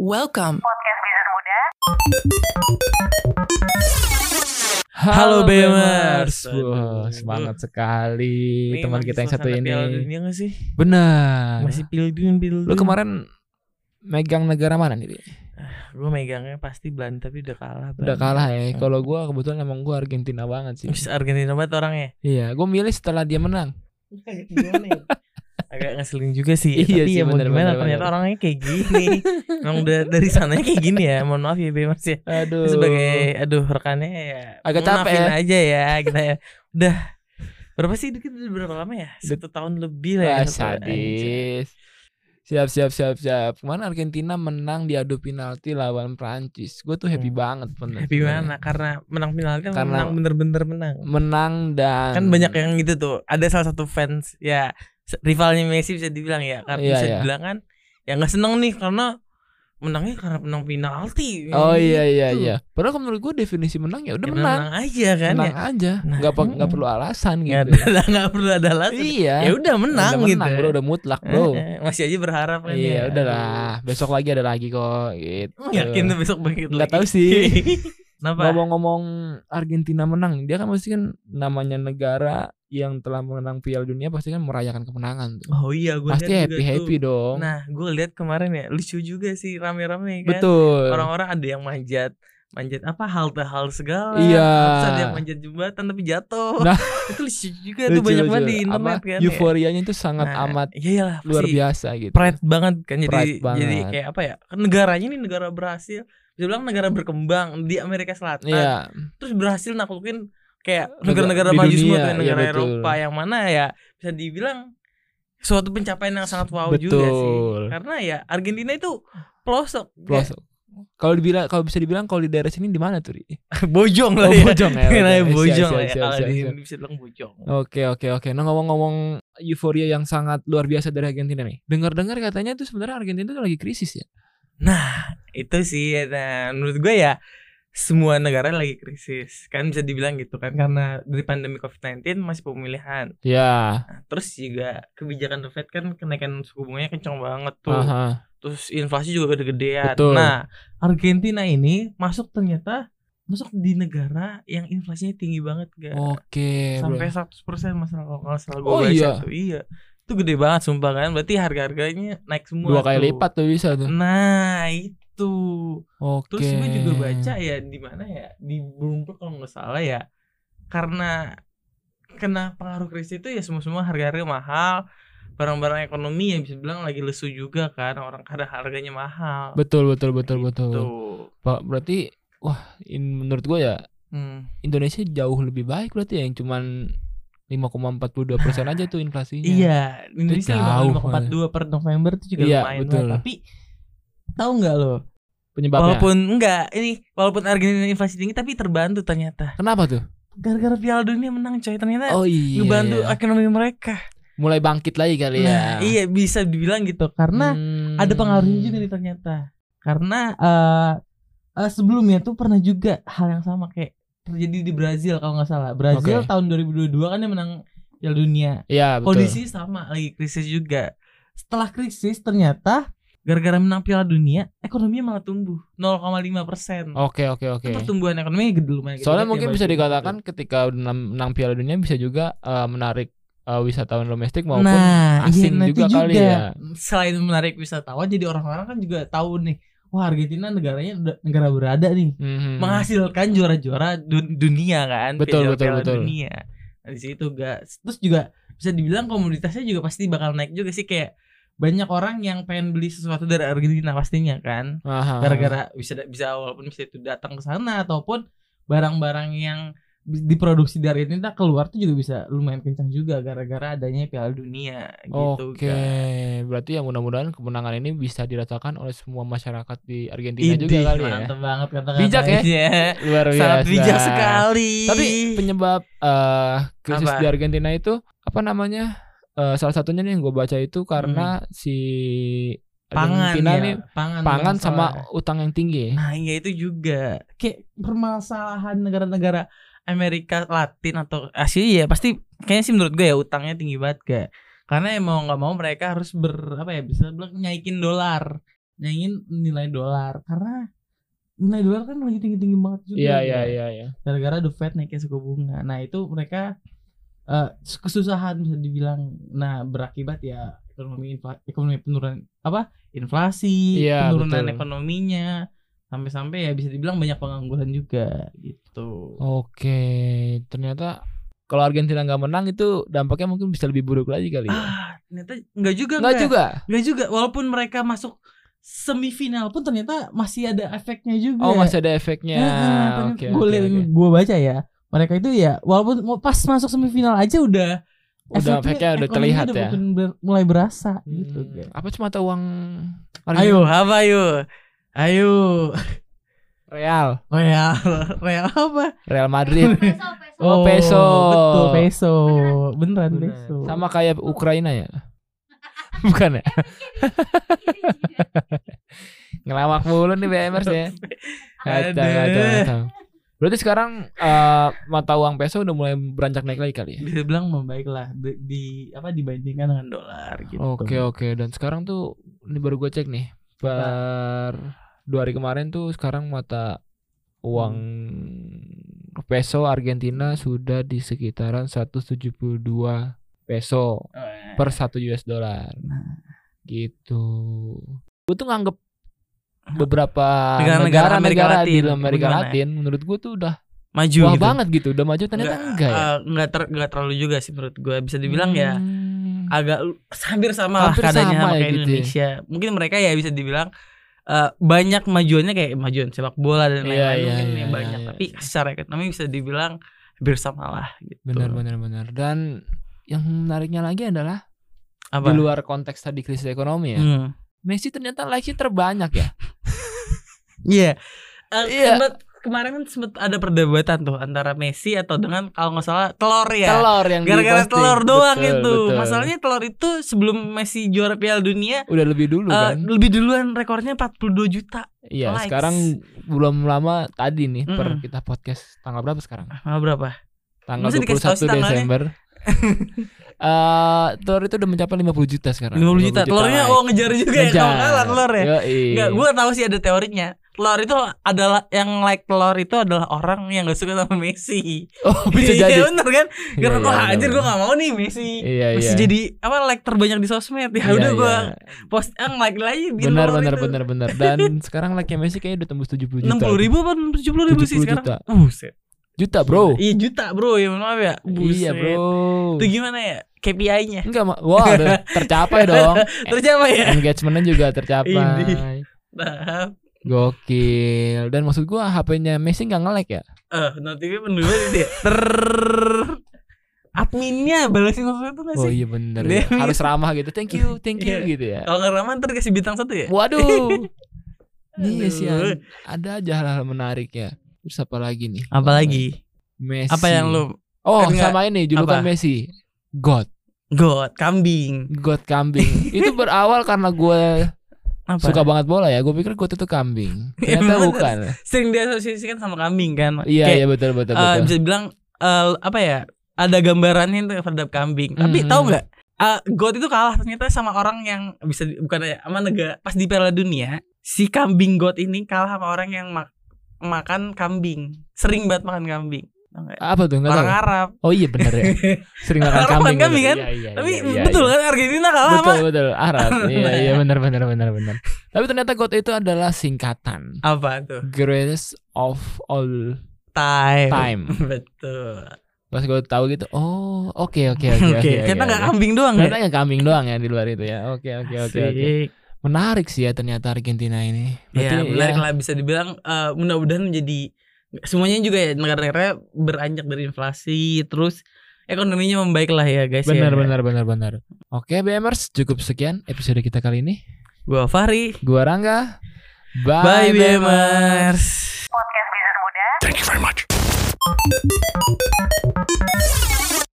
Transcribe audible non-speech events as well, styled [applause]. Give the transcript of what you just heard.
Welcome. Halo, Halo, Bemers. Bemers. Wah, Aduh. semangat sekali Ini teman kita yang satu ini. Dunia nggak sih? Benar. Masih pildun pildun. Lu kemarin megang negara mana nih? Di? Gue megangnya pasti Belanda tapi udah kalah. Udah Belanda. kalah ya. Kalau gua kebetulan emang gua Argentina banget sih. Argentina banget orangnya. Iya, gua milih setelah dia menang. [laughs] Gimana ya? Agak ngeselin juga sih. Iya tapi sih, ya mau bener, gimana bener, ternyata bener. orangnya kayak gini. Emang udah dari sananya kayak gini ya. Mohon maaf ya Bemers ya. Aduh. Sebagai aduh rekannya ya. Agak capek ya. aja ya kita ya. Udah berapa sih dikit udah berapa lama ya? Satu tahun lebih lah ya. Sadis. Siap siap siap siap. Kemarin Argentina menang di adu penalti lawan Prancis. Gue tuh happy Hmm. banget bener. Happy mana? Karena menang penalti kan Karena- menang bener-bener menang. Menang dan kan banyak yang gitu tuh ada salah satu fans ya rivalnya Messi bisa dibilang ya karena Iya, bisa iya. dibilang kan ya nggak seneng nih karena menangnya karena menang penalti Oh iya iya Gitu. iya. Padahal kalau menurut gue definisi menang ya udah Ya, menang. aja kan menang ya aja. Nah, Nggak pe- nggak mm. perlu alasan nggak gitu. ada [laughs] nggak perlu ada alasan Iya. ya udah menang udah gitu menang, bro, udah mutlak bro. Eh, [laughs] eh, masih aja berharap kan Iya, ya udahlah. Besok lagi ada lagi kok gitu. Yakin tuh besok begitu Nggak tahu sih. [laughs] Kenapa? Ngomong-ngomong Argentina menang, dia kan pasti kan namanya negara yang telah menang Piala Dunia pasti kan merayakan kemenangan tuh. Oh iya gue Pasti happy happy dong. Nah gue lihat kemarin ya lucu juga sih rame-rame kan Betul. orang-orang ada yang manjat manjat apa halte halte segala Iya. terus ada yang manjat jembatan tapi jatuh Nah. [laughs] itu lucu juga tuh banyak banget di internet Apa, kan ya. Euforianya itu sangat Nah, amat iya iyalah, luar biasa gitu. pride banget kan jadi Pride jadi banget. kayak apa ya negaranya ini negara berhasil bisa bilang negara berkembang di Amerika Selatan Iya, terus berhasil naklukin kayak Negara- negara-negara maju semua tuh iya, negara betul. Eropa yang mana ya bisa dibilang suatu pencapaian yang sangat wow juga sih Betul. karena ya Argentina itu pelosok pelosok. Kalau dibilang kalau bisa dibilang kalau di daerah sini di mana tuh? Ri? [laughs] bojong Oh, lah ya bojong ya, [laughs] oke. Siap, bojong siap, ya siap, siap. bisa bilang bojong Oke oke oke. Nah ngomong-ngomong euforia yang sangat luar biasa dari Argentina nih. Dengar-dengar katanya tuh sebenarnya Argentina tuh lagi krisis ya. Itu sih nah, menurut gue ya semua negara lagi krisis kan bisa dibilang gitu kan karena dari pandemi COVID-19 masih pemilihan Ya. Nah, terus juga kebijakan The Fed kan kenaikan suku bunganya kencang banget tuh Aha. terus inflasi juga gede-gedean Betul. nah Argentina ini masuk ternyata masuk di negara yang inflasinya tinggi banget gak Oke. sampai bro. 100% masalah kalau salah gue Oh, iya. iya itu gede banget sumpah kan berarti harga-harganya naik semua dua kali tuh. lipat tuh bisa tuh. nah itu Oke. Terus gue juga baca ya di mana ya di Bloomberg kalau nggak salah ya karena kena pengaruh krisis itu ya semua semua harga-harga mahal barang-barang ekonomi yang bisa bilang lagi lesu juga kan orang kadang harganya mahal Betul betul betul betul. Tuh. Pak berarti wah in, menurut gue ya Hmm. Indonesia jauh lebih baik berarti ya yang cuman 5,42 persen aja tuh inflasinya. Iya, Indonesia jauh 5,42 per November itu juga Iya, lumayan betul. banget. Tapi tahu nggak lo? Penyebabnya. Walaupun enggak, ini walaupun Argentina inflasi tinggi tapi terbantu ternyata. Kenapa tuh? Gara-gara Piala Dunia menang coy, ternyata Oh iya. ngebantu iya. ekonomi mereka. Mulai bangkit lagi kali ya. Nah, iya bisa dibilang gitu karena Hmm. ada pengaruhnya juga nih ternyata. Karena eh eh, sebelumnya tuh pernah juga hal yang sama kayak terjadi di Brazil kalau nggak salah. Brazil Oke. tahun 2022 kan yang menang Piala Dunia. Iya betul. Kondisi sama lagi krisis juga. Setelah krisis ternyata gara-gara menang Piala Dunia ekonominya malah tumbuh 0,5 persen. Oke oke oke. Pertumbuhan ekonominya gede lumayan. gede Soalnya mungkin bisa dikatakan ketika menang, Piala Dunia bisa juga eh, menarik eh, wisatawan domestik maupun nah, asing iya, itu juga kali ya. Selain menarik wisatawan, jadi orang-orang kan juga tahu nih, wah Argentina negaranya negara berada nih, Mhm. menghasilkan juara-juara dun- dunia kan, Betul, piala- betul, betul. dunia. Nah, di situ gak, terus juga bisa dibilang komoditasnya juga pasti bakal naik juga sih kayak banyak orang yang pengen beli sesuatu dari Argentina pastinya kan, gara-gara bisa bisa walaupun bisa itu datang ke sana ataupun barang-barang yang diproduksi dari Argentina keluar tuh juga bisa lumayan kencang juga gara-gara adanya Piala Dunia gitu Oke, kan. berarti ya mudah-mudahan kemenangan ini bisa dirasakan oleh semua masyarakat di Argentina Idih, juga kali ya. mantep banget kata-katanya. Bijak ya? Luar biasa. Sangat bijak sekali. Tapi penyebab eh krisis Apa? di Argentina itu apa namanya? Eh, salah satunya nih yang gue baca itu karena si pangan Argentina ya, nih pangan, pangan sama utang yang tinggi. Nah, iya itu juga. Kayak permasalahan negara-negara Amerika Latin atau Asia ya pasti kayaknya sih menurut gue ya utangnya tinggi banget gak karena emang nggak mau mereka harus ber apa ya bisa bilang nyaikin dolar. Nyaingin nilai dolar. Karena nilai dolar kan lagi tinggi tinggi banget juga Iya ya. iya iya iya. gara-gara the Fed naiknya suku bunga. Nah itu mereka eh, kesusahan bisa dibilang nah berakibat ya ekonomi infla- ekonomi penurunan apa inflasi Iya, penurunan betul. ekonominya sampai-sampai ya bisa dibilang banyak pengangguran juga gitu Oke, ternyata kalau Argentina nggak menang itu dampaknya mungkin bisa lebih buruk lagi kali ya. ah ternyata nggak juga Nggak juga. nggak juga walaupun mereka masuk semifinal pun ternyata masih ada efeknya juga Oh masih ada efeknya. Oke gue oke. oke. gue baca ya mereka itu ya walaupun pas masuk semifinal aja udah Udah efeknya udah terlihat udah ya. ber- mulai berasa gitu Hmm, guys. Apa cuma tahu uang ayo apa ayo ayo Real, real [laughs] real apa Real Madrid. Peso, [laughs] peso. Oh, peso. betul peso beneran Bener. peso Sama kayak Ukraina ya? [laughs] Bukan ya? Ngelawak mulu nih BMers ya. Kacau, Aduh. kacau, kacau. Berarti sekarang eh, mata uang peso udah mulai beranjak naik lagi kali ya? bisa bilang membaik lah di, di- apa dibandingkan dengan dolar gitu Oke oke dan sekarang tuh ini baru gue cek nih per dua hari kemarin tuh sekarang mata uang peso Argentina sudah di sekitaran 172 peso Eh, per satu US dollar Nah. gitu. Gue tuh nganggep beberapa Negara-negara Amerika di Latin, Amerika bagaimana? Latin menurut gue tuh udah maju wah gitu banget gitu udah maju ternyata Nggak, enggak ya. eh, nggak ter, nggak terlalu juga sih menurut gue bisa dibilang ya Hmm. agak lu- hampir sama lah Hampir keadaannya sama sama ya kayak gitu ya. Indonesia. Mungkin mereka ya bisa dibilang eh, banyak majuannya kayak majuan sepak bola dan Iya, lain-lain iya, mungkin iya, yang banyak. iya, Tapi iya. secara ekonomi bisa dibilang hampir sama lah gitu. Benar benar benar. Dan yang menariknya lagi adalah Apa? di luar konteks tadi krisis ekonomi ya. Hmm. Messi ternyata like-nya terbanyak ya. [laughs] Iya. Eh, Iya. sempet- kemarin kan sempat ada perdebatan tuh antara Messi atau dengan kalau nggak salah telur ya. Telur yang Gara-gara telur doang Betul, itu. betul. Masalahnya telur itu sebelum Messi juara Piala Dunia udah lebih dulu eh, kan. lebih duluan rekornya 42 juta. Iya, likes. sekarang belum lama tadi nih per Mm-mm. kita podcast tanggal berapa sekarang? Ah, berapa? Tanggal Masa dikasih tahu 21 sih tanggalnya? Desember. [laughs] Eh, telur itu udah mencapai 50 juta sekarang. 50 juta. Telurnya like. oh ngejar juga ya kalau kalah telur ya. Enggak, gue tahu sih ada teorinya. Telur itu adalah yang like telur itu adalah orang yang gak suka sama Messi. Oh, [laughs] bisa Iya, jadi. bener kan? Iya, Karena iya, kok bener, anjir gue bener. gak mau nih Messi. Iya, Messi iya. jadi apa like terbanyak di sosmed. Ya Iya, udah gue iya. post yang like lagi di Benar benar itu. benar benar. Dan [laughs] sekarang like Messi kayaknya udah tembus 70 juta. 60 ribu apa 70 ribu sih 70 sekarang? juta. Buset. Juta, Bro. Iya juta bro ya maaf ya. Buset. Iya, Bro. Itu gimana ya KPI-nya? Enggak. Wah, udah [laughs] tercapai dong. Tercapai ya? Engagementnya juga tercapai. Ini. Nah, Gokil. Dan maksud gua HP-nya Messi nggak nge-lag ya? eh notifnya penuh banget itu ya. Ter adminnya balasin sesuatu tuh gak Oh sih? iya bener Dia- ya. Harus ramah gitu. Thank you, [laughs] thank you Iya. gitu ya. Kalau nggak ramah ntar kasih bintang satu ya? Waduh. [laughs] Iya sih. Ada aja hal-hal menarik ya. Terus apa lagi nih? Apalagi? Messi. Apa yang lu Oh, Enggak. sama ini julukan Apa? Messi. God. God kambing? God kambing. [laughs] itu berawal karena gue Apa? suka banget bola ya. Gue pikir God itu kambing. Iya, [laughs] Ternyata bukan. Sering diasosiasikan sama kambing kan? Iya, Kayak, iya betul betul eh, betul. bisa dibilang eh, apa ya? Ada gambarannya itu terhadap kambing. Tapi Mhm. tahu nggak? eh, God itu kalah ternyata sama orang yang bisa bukan ya sama negara pas di Piala Dunia si kambing God ini kalah sama orang yang mak- makan kambing sering banget makan kambing? Apa tuh? Nggak orang tahu. Arab Oh iya bener ya. [laughs] Sering makan kambing. kambing bener. kan? Iya, iya, tapi iya, iya, betul iya. kan Argentina kalah Betul sama betul Arab. [laughs] Iya Nah. iya benar benar benar benar. Tapi ternyata God itu adalah singkatan apa tuh greatest of all time time. [laughs] betul Pas gue tahu gitu, oh oke oke oke oke oke. kita nggak kambing doang Ternyata ya ya kambing doang ya di luar itu ya. Oke oke oke oke. Menarik sih ya ternyata Argentina ini. ya Berarti menarik ya, lah bisa dibilang eh, mudah-mudahan menjadi semuanya juga ya negara-negara beranjak dari inflasi terus ekonominya membaik lah ya guys Benar ya. benar benar benar. Oke BMers cukup sekian episode kita kali ini. gua Fahri Gua Rangga. bye, Bye, BMers Podcast Bisnis Muda. Thank you very much.